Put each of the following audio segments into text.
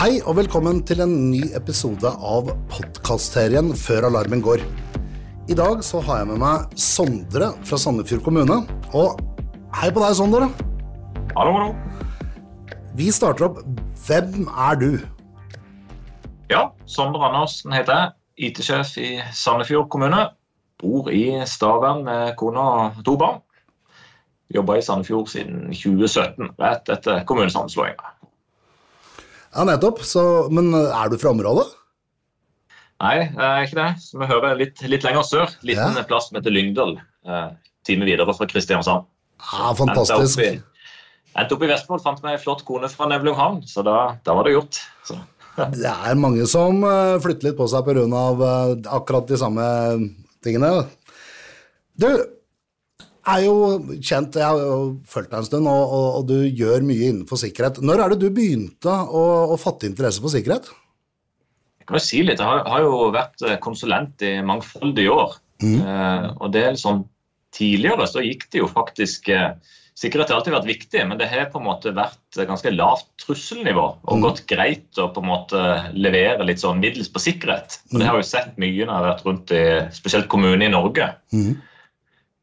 Hei og velkommen til en ny episode av podkastserien Før alarmen går. I dag så har jeg med meg Sondre fra Sandefjord kommune. Og hei på deg, Sondre. Hallo, hallo. Vi starter opp. Hvem er du? Ja, Sondre Andersen heter jeg. IT-sjef i Sandefjord kommune. Bor i Stavern med kona og to barn. Jobba i Sandefjord siden 2017, rett etter kommunesammenslåinga. Ja, nettopp. Så, men er du fra området? Nei, jeg er ikke det. Så vi hører litt, litt lenger sør. Liten Ja. plass som heter Lyngdal. Eh, time videre fra Kristiansand. Ja, fantastisk. Endte opp i, endte opp i Vestfold, fant meg ei flott kone fra Nevlunghavn, så da, da var det gjort. Så. Det er mange som eh, flytter litt på seg pga. Uh, akkurat de samme tingene. Du er jo kjent, jeg har jo fulgt deg en stund, og, og, og du gjør mye innenfor sikkerhet. Når er det du begynte å, å fatte interesse for sikkerhet? Jeg kan jo si litt, jeg har, har jo vært eh, konsulent i mangfoldige år. Eh, og det er liksom, Tidligere så gikk det jo faktisk eh, Sikkerhet har alltid vært viktig, men det har på en måte vært ganske lavt trusselnivå. Og gått greit å på en måte levere litt sånn middels på sikkerhet. Og det har jeg jo sett mye når jeg har vært rundt i spesielt kommuner i Norge. Mhm.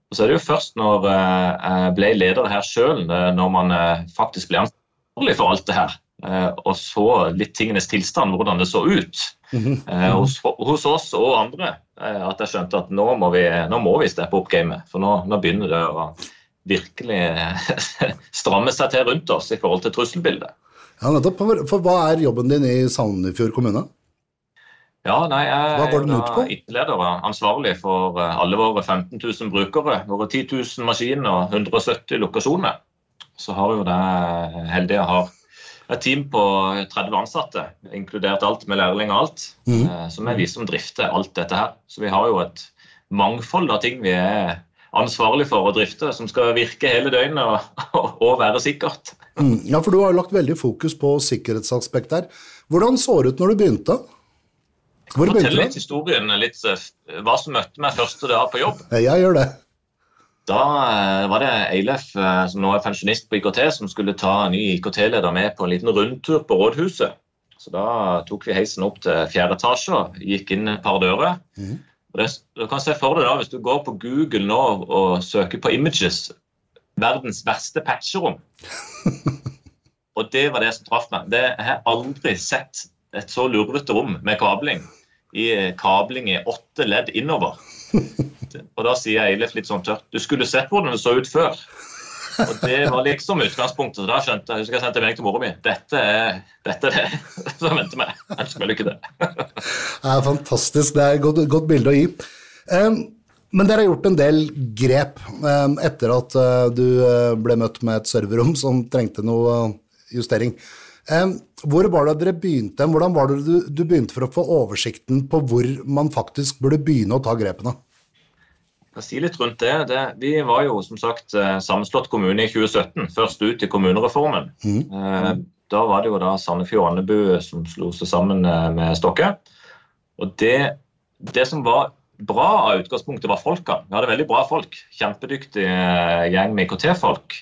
Og så er det jo først når eh, jeg ble leder her sjøl, når man eh, faktisk ble ansvarlig for alt det her, eh, og så litt tingenes tilstand, hvordan det så ut Mhm. eh, hos, hos oss og andre, eh, at jeg skjønte at nå må vi, nå må vi steppe opp gamet. For nå, nå begynner det å virkelig stramme seg til rundt oss i forhold til trusselbildet. Ja, nettopp. For hva er jobben din i Sandefjord kommune? Ja, nei, jeg er ut? IT-leder og ansvarlig for eh, alle våre 15 000 brukere, våre 10 000 maskiner og 170 lokasjoner. Så har jo det heldige å ha et team på 30 ansatte, inkludert alt med lærling og alt. Mhm. eh, Som er vi som drifter alt dette her. Så vi har jo et mangfold av ting vi er ansvarlig for å drifte, som skal virke hele døgnet og, og være sikkert. Mm. Ja, for du har jo lagt veldig fokus på sikkerhetsaspekt her. Hvordan så det ut når du begynte? Hvor begynte litt historien, litt eh, hva som møtte meg første dag på jobb. Jeg gjør det. Da eh, var det Eilef, eh, som nå er pensjonist på IKT, som skulle ta en ny IKT-leder med på en liten rundtur på rådhuset. Så da tok vi heisen opp til fjerde etasje gikk inn et par dører. Mm. Det, du kan se for deg da, Hvis du går på Google nå og søker på 'images', verdens verste patcherom Og det var det som traff meg. Det, jeg har aldri sett et så lurvete rom med kabling. I kabling i åtte ledd innover. Og da sier Eilif litt sånn tørt Du skulle sett hvordan det så ut før. Og det var liksom utgangspunktet. Så da skjønte jeg husker jeg sendte melding til mora mi. Dette er, dette er det som venter meg. Ønsker meg lykke til. Det er fantastisk. Det er et godt, godt bilde å gi. Um, men dere har gjort en del grep um, etter at uh, du eh, ble møtt med et serverrom som trengte noe eh, justering. Em, hvor var det dere begynte? Hvordan var det du, du begynte for å få oversikten på hvor man faktisk burde begynne å ta grepene? Jeg kan si litt rundt det. det. Vi var jo som sagt eh, sammenslått kommune i 2017. Først ut i kommunereformen. Mm. Da var det jo da Sandefjord og Andebu som slo seg sammen eh, med Stokke. Og det, det som var bra av utgangspunktet, var folka. Vi hadde veldig bra folk. Kjempedyktig eh, gjeng med IKT-folk.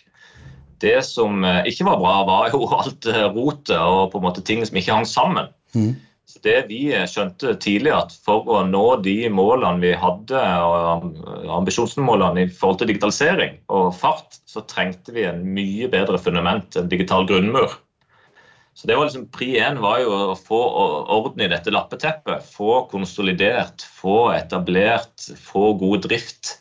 Det som eh, ikke var bra, var jo alt eh, rotet og på en måte ting som ikke hang sammen. Så det vi eh, skjønte tidlig, at for å nå de målene vi hadde, og ambisjonsmålene i forhold til digitalisering og fart, så trengte vi en mye bedre fundament, en digital grunnmur. Så det var liksom Pri én var jo å få orden i dette lappeteppet. Få konsolidert, få etablert, få god drift.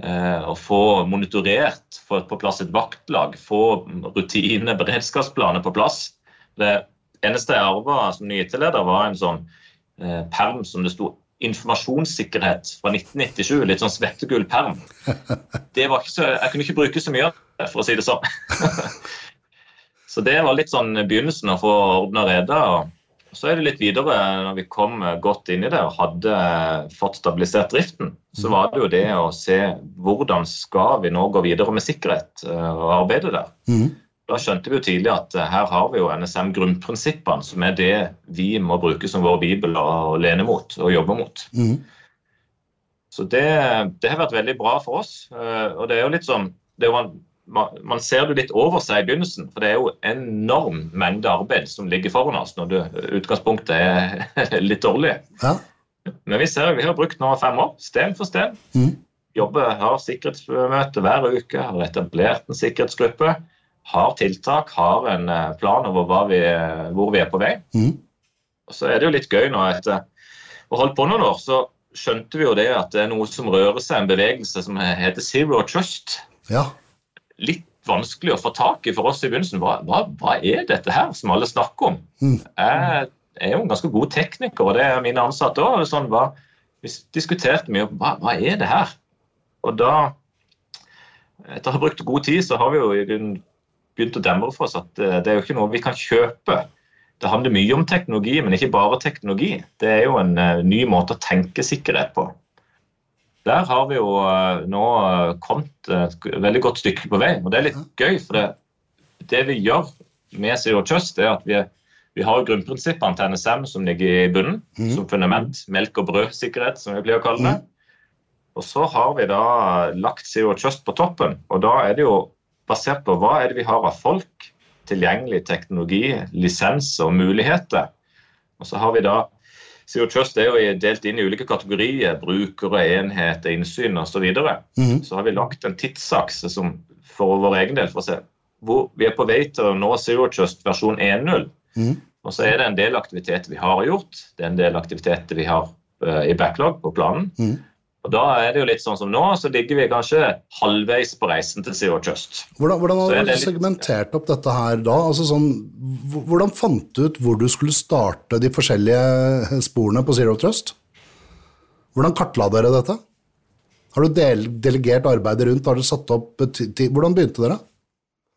Og få monitorert, få på plass et vaktlag, få rutine, beredskapsplaner på plass. Det eneste jeg arva som ny IT-leder, var en sånn eh, perm som det sto informasjonssikkerhet fra 1997. Litt sånn svettegull perm. Det var ikke så, jeg kunne ikke bruke så mye av det, for å si det sånn. så det var litt sånn begynnelsen å få ordna reda. og Så er det litt videre, når vi kom godt inn i det og hadde fått stabilisert driften, så var det jo det å se hvordan skal vi nå gå videre med sikkerhet eh, og arbeide der. Mm. Da skjønte vi jo tidlig at eh, her har vi jo NSM-grunnprinsippene, som er det vi må bruke som vår bibel og lene mot og jobbe mot. Mm. Så det, det har vært veldig bra for oss. eh, Og det er jo litt sånn det var, man, man ser det litt over seg i begynnelsen, for det er jo enorm mengde arbeid som ligger foran oss når det, utgangspunktet er litt dårlig. Ja. Men vi ser vi har brukt nå fem år, sten for sten. Mm. Jobber, har sikkerhetsmøte hver uke, har etablert en sikkerhetsgruppe. Har tiltak, har en eh, plan over vi, hvor vi er på vei. Mm. Og så er det jo litt gøy nå etter å holde på noen år, så skjønte vi jo det at det er noe som rører seg, en bevegelse som heter Zero Trust. ja. Litt vanskelig å få tak i for oss i begynnelsen. Hva, hva, hva er dette her som alle snakker om? Mm. Jeg er jo en ganske god tekniker, og det er mine ansatte òg. Sånn, hva- vi diskuterte mye hva, hva er det her? Og da, etter å ha brukt god tid, så har vi jo i grunnen begynt å demre for oss at eh, det er jo ikke noe vi kan kjøpe. Det handler mye om teknologi, men ikke bare teknologi. Det er jo en eh, ny måte å tenke sikkerhet på. Der har vi jo eh, nå eh, kommet et veldig godt stykke på vei, og det er litt gøy. For det, det vi gjør med Zero Trust, er at vi, vi har grunnprinsippene til NSM som ligger i bunnen, mm. som fundament. Melk og brød-sikkerhet, som vi pleier å kalle det. Og så har vi da lagt Zero Trust på toppen, og da er det jo basert på hva er det vi har av folk, tilgjengelig teknologi, lisenser og muligheter. Og så har vi da Zero Trust er jo delt inn i ulike kategorier, brukere, enheter, innsyn osv. Så, videre. -hmm. så har vi lagt en tidsakse som, for vår egen del for å se hvor vi er på vei til å nå Zero Trust versjon 1.0. Mhm. Og så er det en del aktiviteter vi har gjort, det er en del aktiviteter vi har uh, i backlog på planen. Mhm. Og da er det jo litt sånn som nå, så ligger vi kanskje halvveis på reisen til Zero Trust. Hvordan, hvordan har du litt- segmentert opp dette her da? Altså sånn, hvordan fant du ut hvor du skulle starte de forskjellige sporene på Zero Trust? Hvordan kartla dere dette? Har du del, delegert arbeidet rundt? Har dere satt opp Hvordan begynte dere?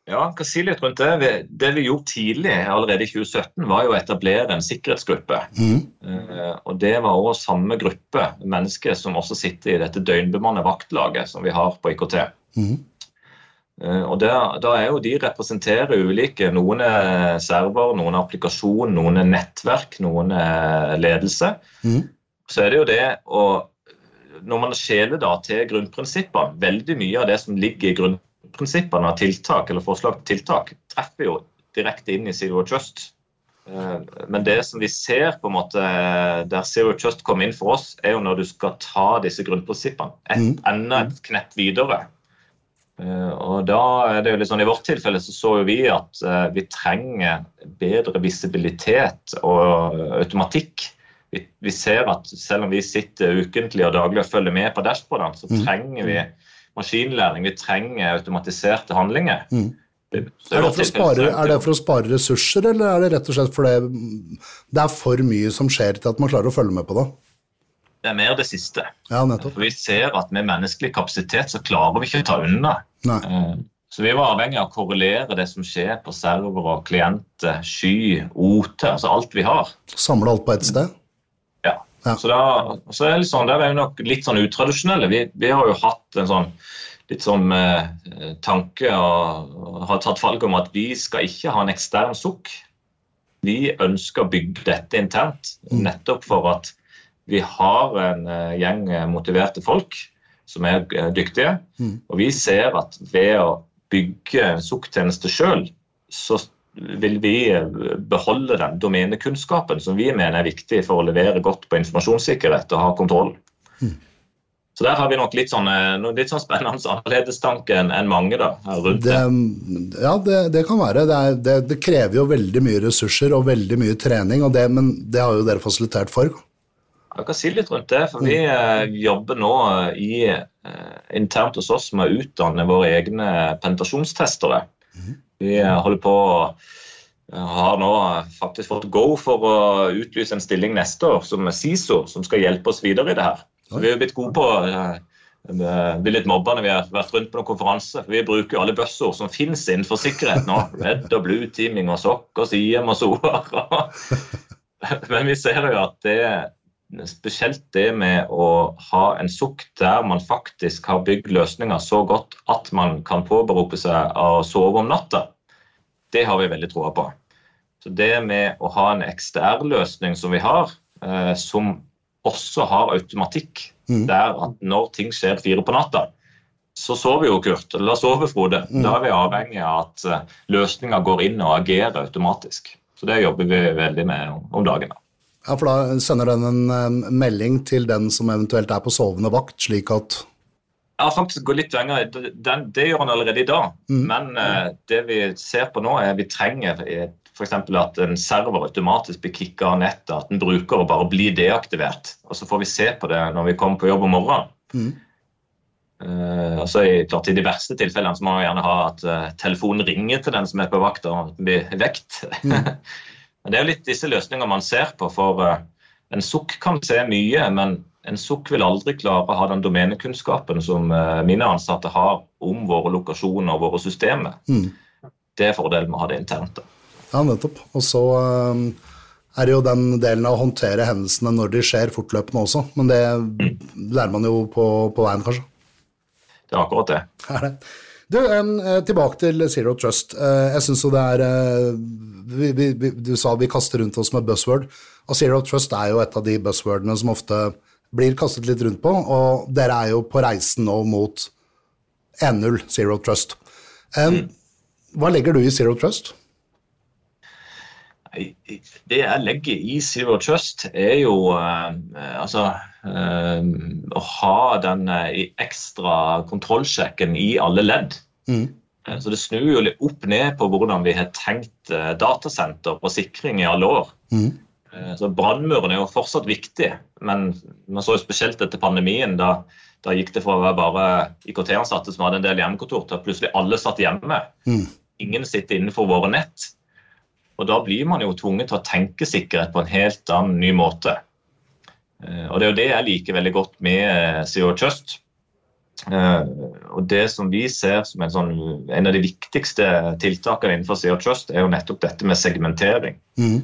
Ja, jeg kan si litt rundt det. Det vi gjorde tidlig, allerede i 2017, var jo å etablere en sikkerhetsgruppe. Mm. Eh, Og det var også samme gruppe mennesker som også sitter i dette døgnbemannede vaktlaget som vi har på IKT. Mm. Eh, Og der, da er jo De representerer ulike. Noen er server, noen er applikasjon, noen er nettverk, noen er ledelse. Mm. Så er det jo det å Når man skjeler da til grunnprinsippene, veldig mye av det som ligger i grunnprinsippene av tiltak, eller forslag til tiltak, treffer jo direkte inn i Zero Trust. Eh, Men det som vi ser på en måte der Zero Trust kommer inn for oss, er jo når du skal ta disse grunnprinsippene et, Mhm. enda et knepp videre. Eh, Og da er det jo litt sånn I vårt tilfelle så så vi at eh, vi trenger bedre visibilitet og automatikk. Vi, vi ser at selv om vi sitter ukentlig og daglig og følger med på dashbordene, så Mhm. trenger vi maskinlæring. Vi trenger automatiserte handlinger. Mm. Det- så Er det, for å spare, er det for å spare ressurser, eller er det rett og slett fordi det er for mye som skjer til at man klarer å følge med på det? det er mer det siste. Ja, nettopp. For vi ser at med menneskelig kapasitet så klarer vi ikke å ta unna. Nei. Eh, Så vi var avhengig av å korrelere det som skjer på servere, klienter, sky, OT, altså alt vi har. Samle alt på ett sted? Ja. Så, da, så er sånn, der er vi nok litt sånn utradisjonelle. Vi, vi har jo hatt en sånn litt sånn eh, tanke og, og har tatt valg om at vi skal ikke ha en ekstern sukk. Vi ønsker å bygge dette internt, nettopp for at vi har en eh, gjeng eh, motiverte folk som er eh, dyktige. Mm. Og vi ser at ved å bygge en sukktjeneste sjøl, så vil vi eh, beholde den domenekunnskapen som vi mener er viktig for å levere godt på informasjonssikkerhet og ha kontroll. Mm. Så der har vi nok litt sånn, eh, litt sånn spennende annerledestanke enn mange da, rundt Det, det. ja, det, det kan være. Det, er, det, det krever jo veldig mye ressurser og veldig mye trening, men det har jo dere fasilitert for. Jeg kan si litt rundt det, for vi eh, jobber nå eh, i, internt hos oss med å utdanne våre egne penetrasjonstestere. Vi eh, holder på eh, har nå faktisk fått go for å utlyse en stilling neste år som SISO, som skal hjelpe oss videre i det her. Så vi er blitt gode på eh, eh, er litt mobba når vi har vært rundt på noen konferanse. Vi bruker jo alle buzzord som finnes innenfor sikkerhet nå. Red og blue teaming og sokk og SIEM og soer. Men vi ser jo at det spesielt det med å ha en sukk der man faktisk har bygd løsninger så godt at man kan påberope seg å sove om natta, det har vi veldig troa på. Så det med å ha en XDR-løsning som vi har, eh, som også har automatikk, Mm. der at når ting skjer fire på natta, så sover jo Kurt, eller da sover Frode. Mm. Da er vi avhengig av at uh, løsninga går inn og agerer automatisk. Så det jobber vi veldig med om, om dagen. da. Ja, for da sender den en, melding til den som eventuelt er på sovende vakt, slik at ja, faktisk gå litt lenger. Det, det gjør han allerede i dag. Mm. Men uh, det vi ser på nå, er vi trenger f.eks. at en server automatisk blir kicka av nettet. At en bruker bare blir deaktivert. Og så får vi se på det når vi kommer på jobb om morgenen. Mm. Uh, altså i, klart, I de verste tilfellene så må man gjerne ha at uh, telefonen ringer til den som er på vakt, og blir vekt. Mm. men Det er jo litt disse løsningene man ser på. For uh, en sukk kan se mye, men en sukk vil aldri klare å ha den domenekunnskapen som eh, mine ansatte har om våre lokasjoner og våre systemer. Mm. Det er fordelen med å ha det internt. Da. Ja, nettopp. Og så um, er det jo den delen av å håndtere hendelsene når de skjer, fortløpende også. Men det mm. lærer man jo på, på, veien, kanskje. Det er akkurat det. Er det. Du, um, tilbake til Zero Trust. Uh, jeg syns jo det er uh, vi, vi, Du sa vi kaster rundt oss med buzzword. Og Zero Trust er jo et av de buzzwordene som ofte blir kastet litt rundt på, og dere er jo på reisen nå mot 1-0 Zero Trust. Um, hva legger du i Zero Trust? Det jeg legger i Zero Trust, er jo altså å ha den uh, ekstra kontrollsjekken i alle ledd. Mm. Så det snur jo litt opp ned på hvordan vi har tenkt datasenter på sikring i alle år. Mm. Eh, så Brannmuren er jo fortsatt viktig, men man så jo spesielt etter pandemien. Da, da gikk det fra å være bare IKT-ansatte som hadde en del hjemmekontor, til at plutselig alle satt hjemme. Mm. Ingen sitter innenfor våre nett. Og Da blir man jo tvunget til å tenke sikkerhet på en helt annen ny måte. Eh, og Det er jo det jeg liker veldig godt med CO Zero Trust. Og Det som vi ser som en, sånn, en av de viktigste tiltakene innenfor CO Trust, er jo nettopp dette med segmentering. Mm.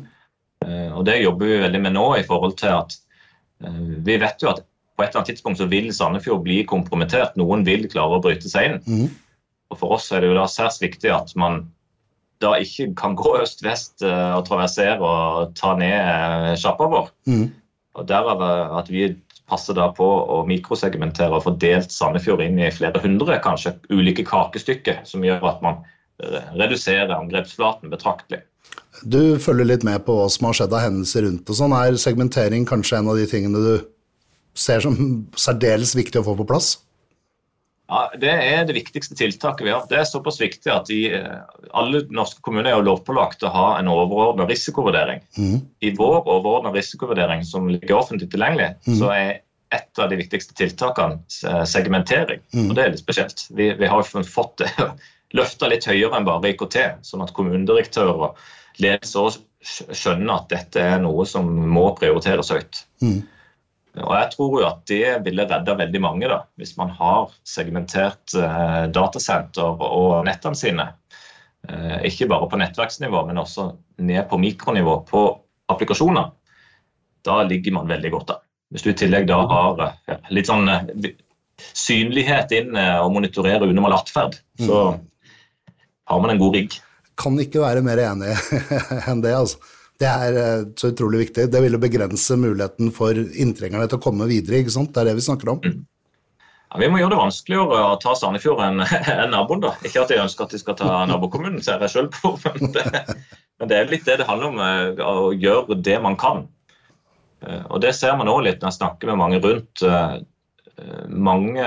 Eh, og Det jobber vi veldig med nå. i forhold til at eh, Vi vet jo at på et eller annet tidspunkt så vil Sandefjord bli kompromittert. Noen vil klare å bryte seg inn. Mm. Og For oss er det jo da særs viktig at man da ikke kan gå øst-vest eh, og traversere og ta ned sjappa vår. Mm. Og Derav at vi passer da på å mikrosegmentere og få delt Sandefjord inn i flere hundre kanskje ulike kakestykker, som gjør at man reduserer angrepsflaten betraktelig. Du følger litt med på hva som har skjedd av hendelser rundt og sånn. Er segmentering kanskje en av de tingene du ser som særdeles viktig å få på plass? Ja, Det er det viktigste tiltaket vi har. Det er såpass viktig at i, eh, alle norske kommuner er jo lovpålagt å ha en overordna risikovurdering. Mm. I vår overordna risikovurdering som ligger offentlig tilgjengelig, mm. så er et av de viktigste tiltakene eh, segmentering. Mm. Og det er litt spesielt. Vi, vi har fått det løfta litt høyere enn bare IKT, sånn at kommunedirektører ledelse også skjønner at dette er noe som må prioriteres høyt. Mm. Og jeg tror jo at det ville redda veldig mange, da, hvis man har segmentert eh, datasenter og nettene sine. Eh, ikke bare på nettverksnivå, men også ned på mikronivå på applikasjoner. Da ligger man veldig godt an. Hvis du i tillegg da har ja, litt sånn eh, synlighet inn eh, og monitorerer unormal atferd, så mm. har man en god rigg. Kan ikke være mer enig enn det. altså. Det er eh, så utrolig viktig. Det vil jo begrense muligheten for inntrengerne til å komme videre. ikke sant? Det er det vi snakker om. Mm. Ja, vi må gjøre det vanskeligere å ta Sandefjord enn en naboen. da. Ikke at jeg ønsker at de skal ta nabokommunen, ser jeg sjøl på. Men det, men det, er litt det det handler om, eh, å gjøre det man kan. Eh, og Det ser man òg litt når jeg snakker med mange rundt. Mange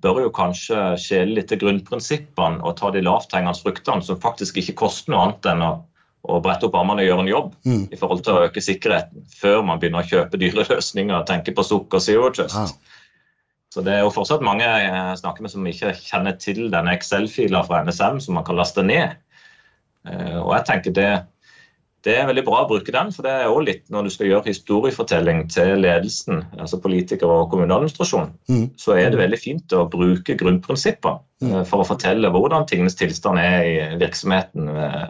bør jo kanskje skjele litt til grunnprinsippene og ta de lavthengende fruktene, som faktisk ikke koster noe annet enn å, å brette opp armene og gjøre en jobb mm. i forhold til å øke sikkerheten, før man begynner å kjøpe dyre løsninger og tenke på sukk og zero trust. Ja. Så det er jo fortsatt mange jeg snakker med som ikke kjenner til denne Excel-fila fra NSM som man kan laste ned. Eh, og jeg tenker det det er veldig bra å bruke den, for det er også litt når du skal gjøre historiefortelling til ledelsen, altså politikere og kommuneadministrasjon, mm. så er det veldig fint å bruke grunnprinsipper mm. Eh, for å fortelle hvordan tingenes tilstand er i virksomheten eh,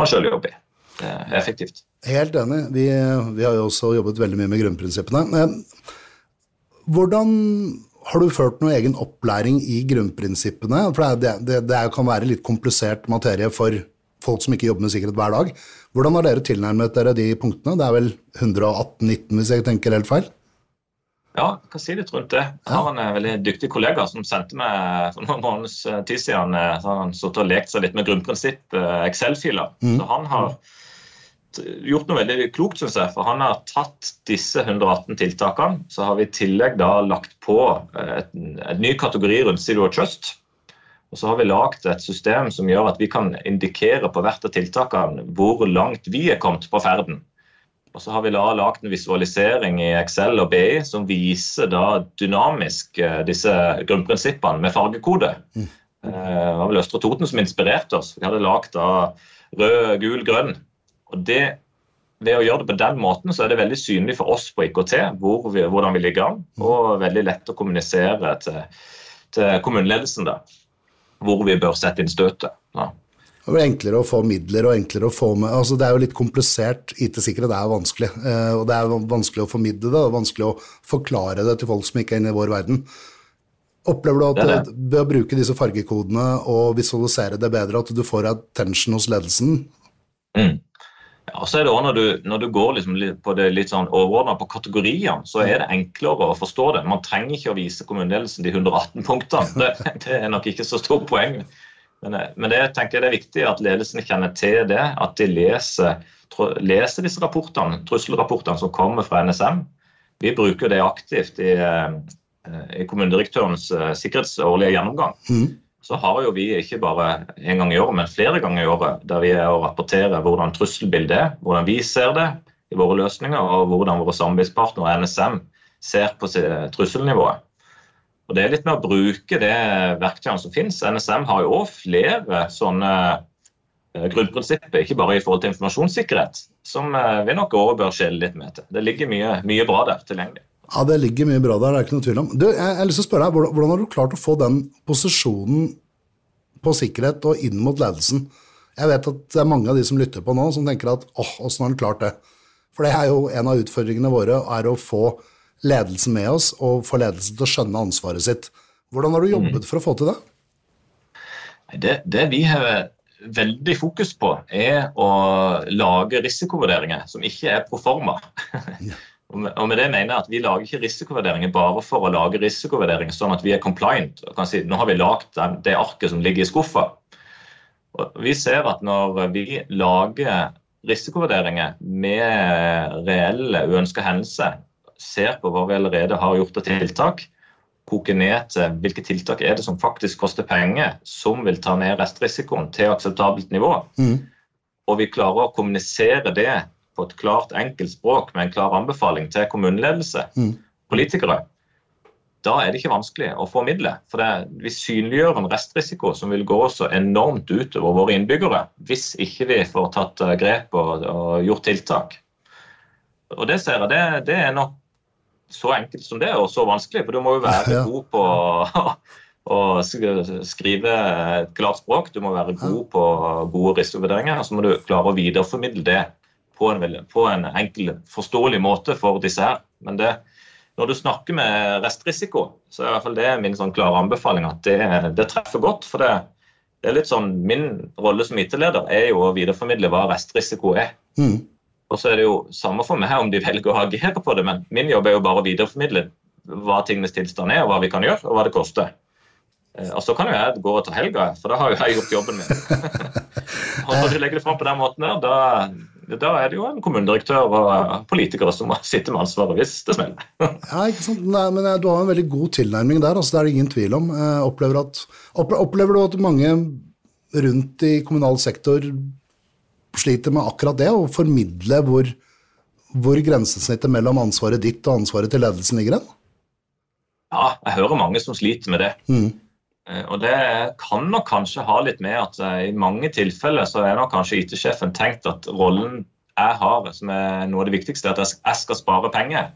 man sjøl jobber i. Det er effektivt. Helt enig. Vi, vi, har jo også jobbet veldig mye med grunnprinsippene. Hvordan har du ført noe egen opplæring i grunnprinsippene? For det, det, det kan være litt komplisert materie for folk som ikke jobber med sikkerhet hver dag. Hvordan har dere tilnærmet dere de punktene? Det er vel 118-19 hvis jeg tenker helt feil? Ja, hva sier du rundt det. Jeg har en veldig dyktig kollega som sendte meg for noen måneders tid siden så han satt og lekt seg litt med grunnprinsipp Excel-filer. Mm. Så han har gjort noe veldig klokt, syns jeg. For han har tatt disse 118 tiltakene, så har vi i tillegg da lagt på et, et ny kategori rundt Zero Trust. Og så har vi lagd et system som gjør at vi kan indikere på hvert av tiltakene hvor langt vi er kommet på ferden. Og så har vi lagd en visualisering i Excel og BI som viser da dynamisk eh, disse grunnprinsippene med fargekode. Mm. Eh, det var vel Østre Toten som inspirerte oss. Vi hadde lagd rød, gul, grønn og det, Ved å gjøre det på den måten så er det veldig synlig for oss på IKT hvor vi, hvordan vi ligger an, og veldig lett å kommunisere til, til kommuneledelsen da, hvor vi bør sette inn støtet. Ja. Det er enklere å få midler og enklere å få med altså Det er jo litt komplisert. IT-sikkerhet er vanskelig. Eh, og Det er vanskelig å formidle det og vanskelig å forklare det til folk som ikke er inne i vår verden. Opplever du at det det. ved å bruke disse fargekodene og visualisere det bedre, at du får attention hos ledelsen? Mm. Ja, og så er det også når du, når du går liksom på det litt sånn overordna på kategoriene, så er det enklere å forstå det. Man trenger ikke å vise kommuneledelsen de 118 punktene. Det, det er nok ikke så stort poeng. Men, men det tenker jeg det er viktig at ledelsen kjenner til det, at de leser, leser disse rapportene, trusselrapportene som kommer fra NSM. Vi bruker det aktivt i, eh, i kommunedirektørens eh, sikkerhetsårlige gjennomgang. Mm så har jo vi ikke bare en gang i året, men flere ganger i året der vi er og rapporterer hvordan trusselbildet er, hvordan vi ser det i våre løsninger, og hvordan våre samarbeidspartnere NSM ser på trusselnivået. Og Det er litt med å bruke det verktøyene som finnes. NSM har jo også flere sånne eh, grunnprinsipper, ikke bare i forhold til informasjonssikkerhet, som eh, vi nok også bør skjele litt med til. Det ligger mye, mye bra der tilgjengelig. Ja, det ligger mye bra der, det er ikke noe tvil om. Du, jeg, har lyst til å spørre deg, hvordan, har du klart å få den posisjonen på sikkerhet og inn mot ledelsen? Jeg vet at det er mange av de som lytter på nå, som tenker at åh, åssen har han klart det? For det er jo en av utfordringene våre, er å få ledelsen med oss, og få ledelsen til å skjønne ansvaret sitt. Hvordan har du jobbet mm. for å få til det? Det, det vi har veldig fokus på, er å lage risikovurderinger som ikke er proforma. Ja. Og med det mener jeg at Vi lager ikke risikovurderinger bare for å lage risikovurderinger sånn at vi er compliant. og kan Si, nå har vi lagd det arket som ligger i skuffa. Og vi ser at når vi lager risikovurderinger med reelle uønska hendelser, ser på hva vi allerede har gjort av tiltak, koker ned til hvilke tiltak er det som faktisk koster penger, som vil ta ned restrisikoen til akseptabelt nivå, mm. og vi klarer å kommunisere det på et klart, enkelt språk med en klar anbefaling til kommuneledelse, mm. politikere, da er det ikke vanskelig å få midler. For det, vi synliggjør en restrisiko som vil gå så enormt utover våre innbyggere hvis ikke vi får tatt grep og, og gjort tiltak. Og det ser jeg, det, det, er nok så enkelt som det, og så vanskelig. For du må jo være god på å skrive et klart språk. Du må være god på gode risikovurderinger. Og så må du klare å videreformidle det på en, på en, enkel, forståelig måte for disse her. Men det, når du snakker med restrisiko, så er i hvert fall det min sånn klare anbefaling at det, det treffer godt. For det, det, er litt sånn, Min rolle som IT-leder er jo å videreformidle hva restrisiko er. Mm. Og så er det jo samme for meg om de velger å agere på det, men min jobb er jo bare å videreformidle hva tingenes tilstand er, og hva vi kan gjøre, og hva det koster. Eh, og så kan jo jeg gå og ta helga, for da har jo jeg gjort jobben min. og når du legger det fram på den måten der, da, da er det jo en kommunedirektør og politikere som sitter med ansvaret hvis det smeller. ja, ikke sant? Nei, men eh, Du har en veldig god tilnærming der, altså, det er det ingen tvil om. Eh, opplever, at, opplever, du at mange rundt i kommunal sektor sliter med akkurat det, å formidle hvor, hvor grensesnittet mellom ansvaret ditt og ansvaret til ledelsen ligger hen? Ja, jeg hører mange som sliter med det. Mm. Eh, og Det kan nok kanskje ha litt med at i mange tilfeller så er nok kanskje IT-sjefen tenkt at rollen jeg har, som er noe av det viktigste, er at jeg skal spare penger.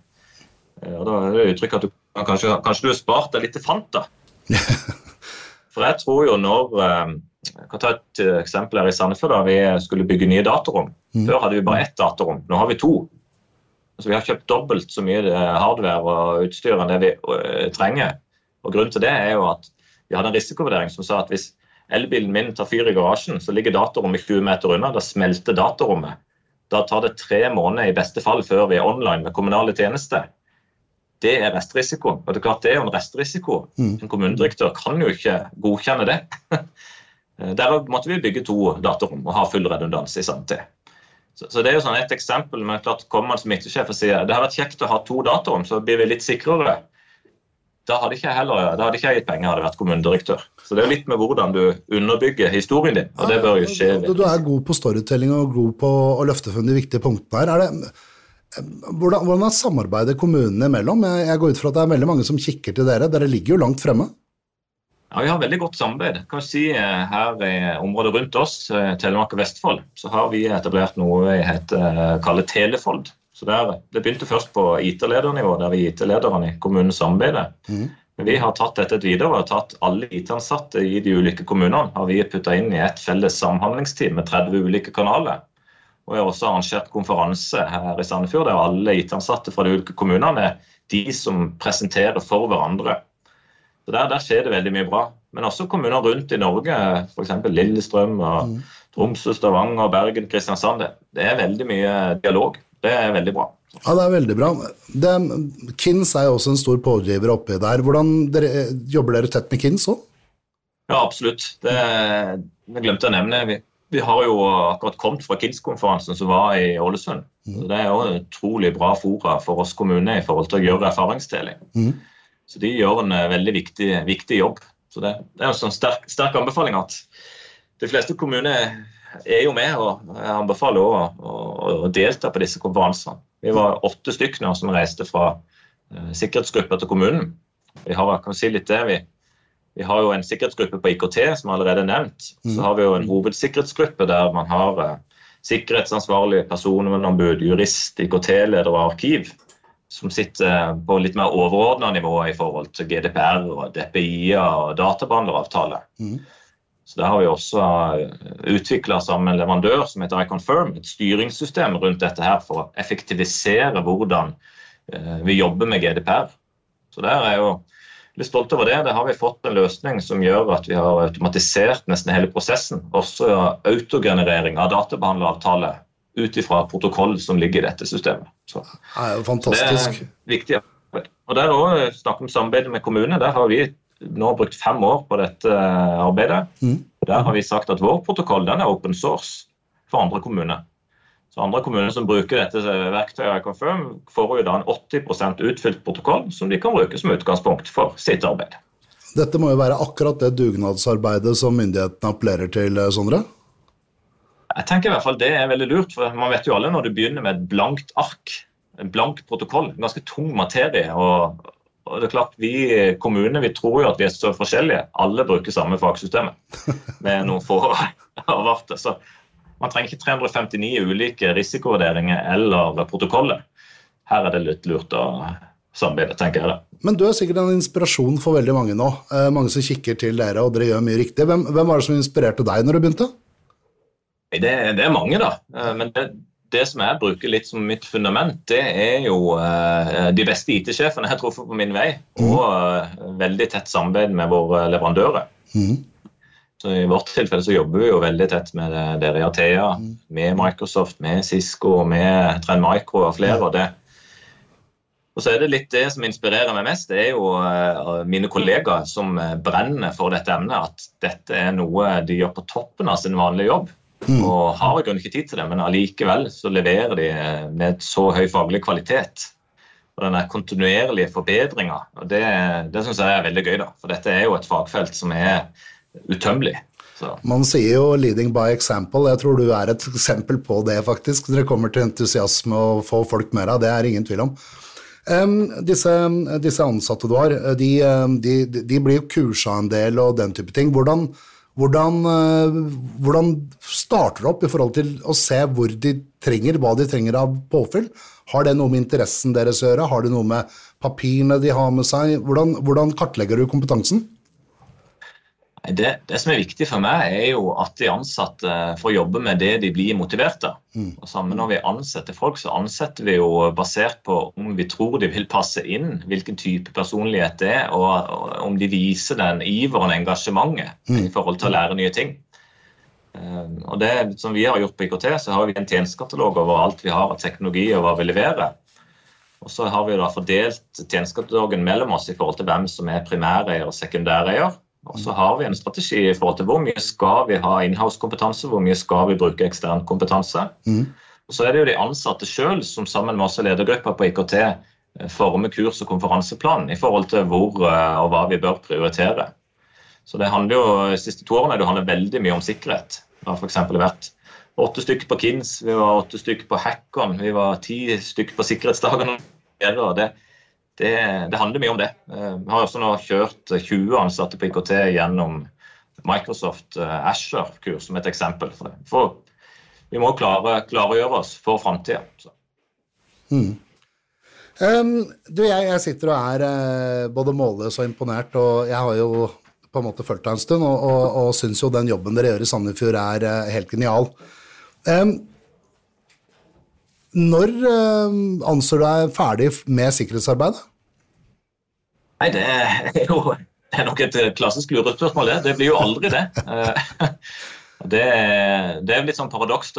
Eh, og Da er det uttrykk at du kanskje, kanskje du har spart deg litt til Fanta. For jeg tror jo når eh, Jeg kan ta et eksempel her i Sandefjord. da Vi skulle bygge nye datarom. Mm. Før hadde vi bare ett datarom. Nå har vi to. Så Vi har kjøpt dobbelt så mye hardware og utstyr enn det vi trenger. Og Grunnen til det er jo at vi hadde en risikovurdering som sa at hvis elbilen min tar fyr i garasjen, så ligger datarommet 20 meter unna. Da smelter datarommet. Da tar det tre måneder i beste fall før vi er online med kommunale tjenester. det er restrisiko. Og det er klart det er jo en restrisiko. Mm. En kommunedirektør kan jo ikke godkjenne det. Der måtte vi bygge to datarom og ha full redundans i samtid. Så, så, det er jo sånn et eksempel. Men klart kommer man en smittesjef og sier det har vært kjekt å ha to datarom, så blir vi litt sikrere. Da hadde ikke jeg heller, da hadde ikke jeg gitt penger, hadde vært kommunedirektør. Så det er litt med hvordan du underbygger historien din. og det bør jo skje. Du, du er god på storytelling og god på å løfte frem de viktige punktene her. Er det, hvordan, hvordan er samarbeidet kommunene imellom? Jeg, jeg går ut fra at det er veldig mange som kikker til dere. Dere ligger jo langt fremme? Ja, Vi har veldig godt samarbeid. Kan si eh, Her i området rundt oss, eh, Telemark og Vestfold, så har vi etablert noe vi heter, eh, kaller Telefold. Så der, Det begynte først på IT-ledernivå, der vi IT-lederne i kommunen samarbeider. Mm. Men vi har tatt dette videre og tatt alle IT-ansatte i de ulike kommunene har vi putta inn i et felles samhandlingsteam med 30 ulike kanaler. Og jeg har også arrangert konferanse her i Sandefjord der alle IT-ansatte fra de ulike kommunene er de som presenterer for hverandre. Så der, der, skjer det veldig mye bra. Men også kommuner rundt i Norge, f.eks. Lillestrøm, og mm. Tromsø, Stavanger, Bergen, Kristiansand. Det, det er veldig mye dialog. Det er veldig bra. Ja, det er veldig bra. Det, Kins er jo også en stor pådriver oppi der. Hvordan dere, Jobber dere tett med Kins òg? Ja, absolutt. Det, jeg glemte jeg å nevne. Vi, vi har jo akkurat kommet fra KINS-konferansen som var i Ålesund. Mm. Det er jo utrolig bra fora for oss kommuner i forhold til å gjøre erfaringsdeling. Mm. Så de gjør en eh, veldig viktig, viktig jobb. Så det, det er en sånn sterk, sterk, anbefaling at de fleste kommuner er jo med, og jeg anbefaler også å, å, delta på disse konferansene. Vi var åtte stykker som reiste fra uh, sikkerhetsgruppa til kommunen. Vi har, kan si litt det, vi vi har jo en sikkerhetsgruppe på IKT, som allerede er nevnt. Så mm. har vi jo en hovedsikkerhetsgruppe der man har uh, sikkerhetsansvarlig, personvernombud, jurist, IKT-leder og arkiv. Som sitter på litt mer overordna nivå i forhold til GDPR og DPI-er og databehandleravtale. Mm. Så Der har vi også eh, utvikla sammen med en leverandør som heter iConfirm, et styringssystem rundt dette her for å effektivisere hvordan uh, vi jobber med GDPR. Så der er jo litt stolt over det. Det har vi fått en løsning som gjør at vi har automatisert nesten hele prosessen. Også autogenerering av databehandleravtale ut ifra protokoll som ligger i dette systemet. Så, det er jo fantastisk. Det er viktig. Og der òg snakk om samarbeid med kommunene. Der har vi nå brukt fem år på dette arbeidet. Mm. Der har vi sagt at vår protokoll den er open source for andre kommuner. Så Andre kommuner som bruker dette verktøyet, Confirm, får jo da en 80% utfylt protokoll som de kan bruke som utgangspunkt for sitt arbeid. Dette må jo være akkurat det dugnadsarbeidet som myndighetene appellerer til, eh, Sondre? Jeg tenker i hvert fall Det er veldig lurt, for man vet jo alle når du begynner med et blankt ark, en blank protokoll, en ganske tung materie. og, og det er klart, Vi kommuner vi tror jo at vi er så forskjellige. Alle bruker samme fagsystemet med noen få avarter. Så man trenger ikke 359 ulike risikovurderinger eller protokoller. Her er det litt lurt å samarbeide, tenker jeg. det. Men du er sikkert en inspirasjon for veldig mange nå. Eh, mange som kikker til dere, og dere gjør mye riktig. Hvem, hvem var det som inspirerte deg når du begynte? Det, det er mange, da. Eh, men det, det, som jeg bruker litt som mitt fundament, det er jo uh, de beste IT-sjefene jeg har truffet på min vei. Mm. Og uh, veldig tett samarbeid med våre leverandører. Mm. Så I vårt tilfelle så jobber vi jo veldig tett med dere i Athea, mm. med Microsoft, med Cisco, med Trend Micro og flere. og det og så er det litt det som inspirerer meg mest, det er jo mine kollegaer som brenner for dette emnet. At dette er noe de gjør på toppen av sin vanlige jobb. Mm. Og har i grunnen ikke tid til det, men allikevel så leverer de uh, med så høy faglig kvalitet. Og den kontinuerlige forbedringa. Det, det syns jeg er veldig gøy, da. For dette er jo et fagfelt som er utømmelig. Så. Man sier jo 'leading by example'. Jeg tror du er et eksempel på det, faktisk. Dere kommer til entusiasme og få folk med deg, det er ingen tvil om. Um, disse, disse, ansatte du har, de, de, de blir jo kursa en del og den type ting. Hvordan, hvordan, uh, hvordan starter det opp i forhold til å se hvor de trenger, hva de trenger av påfyll? Har det noe med interessen deres å gjøre? Har det noe med papirene de har med seg? Hvordan, hvordan kartlegger du kompetansen? Det, det, som er viktig for meg, er jo at de ansatte får jobbe med det de blir motivert av. Mm. Og sammen Når vi ansetter folk, så ansetter vi jo basert på om vi tror de vil passe inn, hvilken type personlighet det er, og om de viser den iveren og engasjementet mm. i forhold til å lære nye ting. Eh, og det som vi har gjort på IKT, så har vi en tjenestekatalog over alt vi har av teknologi og hva vi leverer. Og så har vi da fordelt tjenestekatalogen mellom oss i forhold til hvem som er primæreier og sekundæreier. Og så har vi en strategi i forhold til hvor mye skal vi ha inhouse-kompetanse, hvor mye skal vi bruke ekstern kompetanse. Mm. Og så er det jo de ansatte sjøl som sammen med oss i ledergruppa på IKT eh, former kurs- og konferanseplan i forhold til hvor eh, og hva vi bør prioritere. Så det handler jo, De siste to årene det handler veldig mye om sikkerhet. Det har f.eks. vært åtte stykker på KINS, vi var åtte stykker på Hackon, vi var ti stykker på sikkerhetsdagene. og det, det, det, handler mye om det. Eh, vi har også nå kjørt 20 ansatte på IKT gjennom Microsoft Asher-kurs som et eksempel. for. Vi må klare, klargjøre oss for framtida. Mm. Um, du, jeg, jeg, sitter og er uh, både målløs og imponert, og jeg har jo på en måte fulgt deg en stund, og, og, og syns jo den jobben dere gjør i Sandefjord er helt genial. Um, når anser du deg ferdig med sikkerhetsarbeidet? Nei, det er jo det er nok et klassisk lurespørsmål, det. Det blir jo aldri det. Det, det er litt sånn paradoks.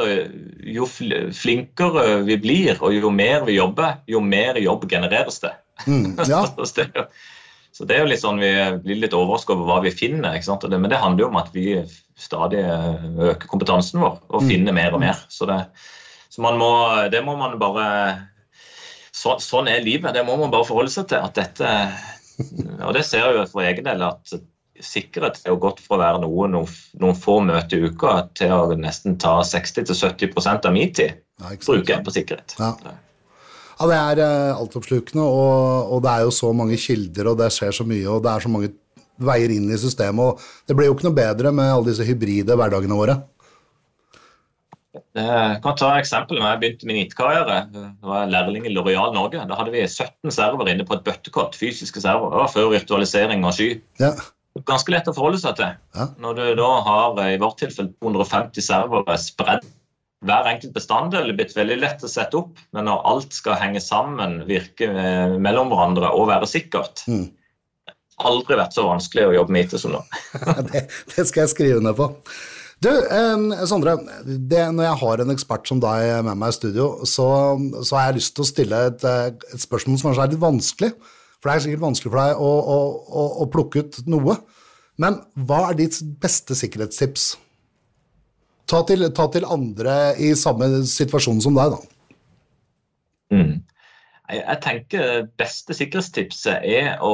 Jo flinkere vi blir, og jo mer vi jobber, jo mer jobb genereres det. Mm, ja. så det er jo litt sånn, Vi blir litt overrasket over hva vi finner. men det handler jo om at vi stadig øker kompetansen vår og mm. finner mer og mer. Så, det, så må, det må man bare så, Sånn er livet. Det må man bare forholde seg til. at dette, Og det ser jeg jo for egen del at sikkerhet er jo gått fra å være noe noen, noen få møter i uka til å nesten ta 60-70% av min tid. Ja, bruker jeg på sikkerhet. Ja. ja det er uh, altoppslukende, og, og, det er jo så mange kilder, og det skjer så mye, og det er så mange veier inn i systemet. og Det blir jo ikke noe bedre med alle disse hybride hverdagene våre. Jeg kan ta et eksempel. Når jeg begynte min IT-karriere, var lærling i Loreal Norge. Da hadde vi 17 server inne på et bøttekott, fysiske server. Det var før virtualisering og sky. Ja. Ganske lett å forholde seg til. Ja. Når du da har i vårt tilfelle 250 servere spredd hver enkelt bestanddel er blitt veldig lett å sette opp, men når alt skal henge sammen, virke eh, mellom hverandre og være sikkert mm. Aldri vært så vanskelig å jobbe med IT som nå. det, det, skal jeg skrive ned på. Du, eh, Sondre. Det, når jeg har en ekspert som deg med meg i studio, så, så har jeg lyst til å stille et, eh, et spørsmål som kanskje er litt vanskelig. For det er sikkert vanskelig for deg å, å, å, å plukke ut noe. Men hva er ditt beste sikkerhetstips? Ta til, ta til, andre i samme situasjon som deg, da. Mm. Jeg tenker beste sikkerhetstipset er å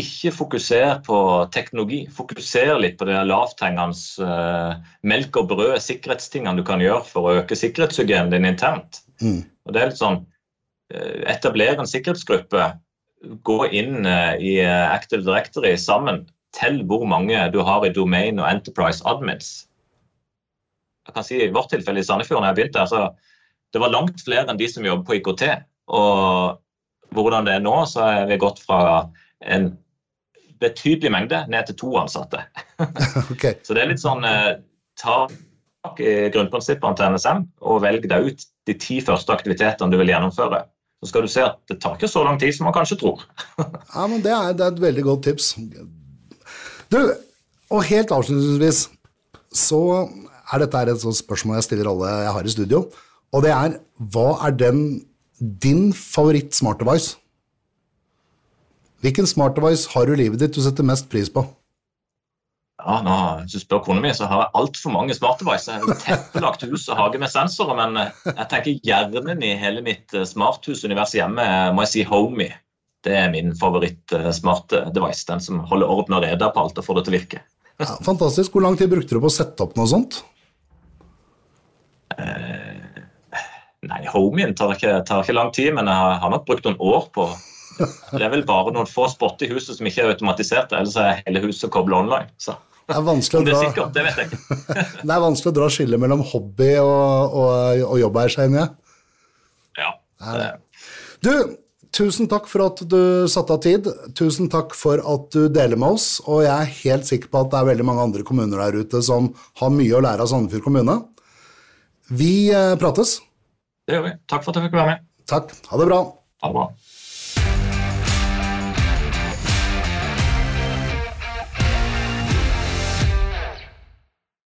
ikke fokusere på teknologi. Fokusere litt på det lavthengende uh, melk og brød, sikkerhetstingene du kan gjøre for å øke sikkerhetshygienen din internt. Mm. Og det er litt sånn, uh, Etablere en sikkerhetsgruppe gå inn uh, i eh, Active Directory sammen. Tell hvor mange du har i domain og enterprise admins. Jeg kan si I vårt tilfelle i Sandefjord når jeg begynte, altså, det var langt flere enn de som jobber på IKT. Og hvordan det er nå, så er vi gått fra en betydelig mengde ned til to ansatte. okay. Så det er litt sånn eh, ta grunnprinsippene til NSM og velg deg ut de ti første aktivitetene du vil gjennomføre så skal du se at det tar ikke så lang tid som man kanskje tror. ja, men det er, det er, et veldig godt tips. Du, og helt avslutningsvis så er dette et sånt spørsmål jeg stiller alle jeg har i studio, og det er hva er den din favoritt smart device? Hvilken smart device har du i livet ditt du setter mest pris på? Ja, nå, Hvis du spør kona mi, så har jeg altfor mange smart devices. Jeg har teppelagt hus og hage med sensorer, men eh, jeg tenker hjernen i hele mitt eh, smarthusunivers hjemme må jeg si Homey. Det er min favoritt-smart eh, device. Den som holder orden og reda på alt og får det til å virke. Ja, fantastisk. Hvor lang tid brukte du på å sette opp noe sånt? Eh, nei, Homien tar tar ikke lang tid, men jeg har nok brukt noen år på det er vel bare noen få spotter i huset som ikke er automatisert, ellers er hele huset kobla online. Så. Det er vanskelig å dra, det ikke. det er vanskelig å dra skillet mellom hobby og, og, og jobb her, Shane. Ja. Ja. Du, tusen takk for at du satte av tid. Tusen takk for at du deler med oss. Og jeg er helt sikker på at det er veldig mange andre kommuner der ute som har mye å lære av Sandefjord kommune. Vi eh, prates. Det gjør vi. Takk for at jeg fikk være med. Takk. Ha det bra. Ha det bra.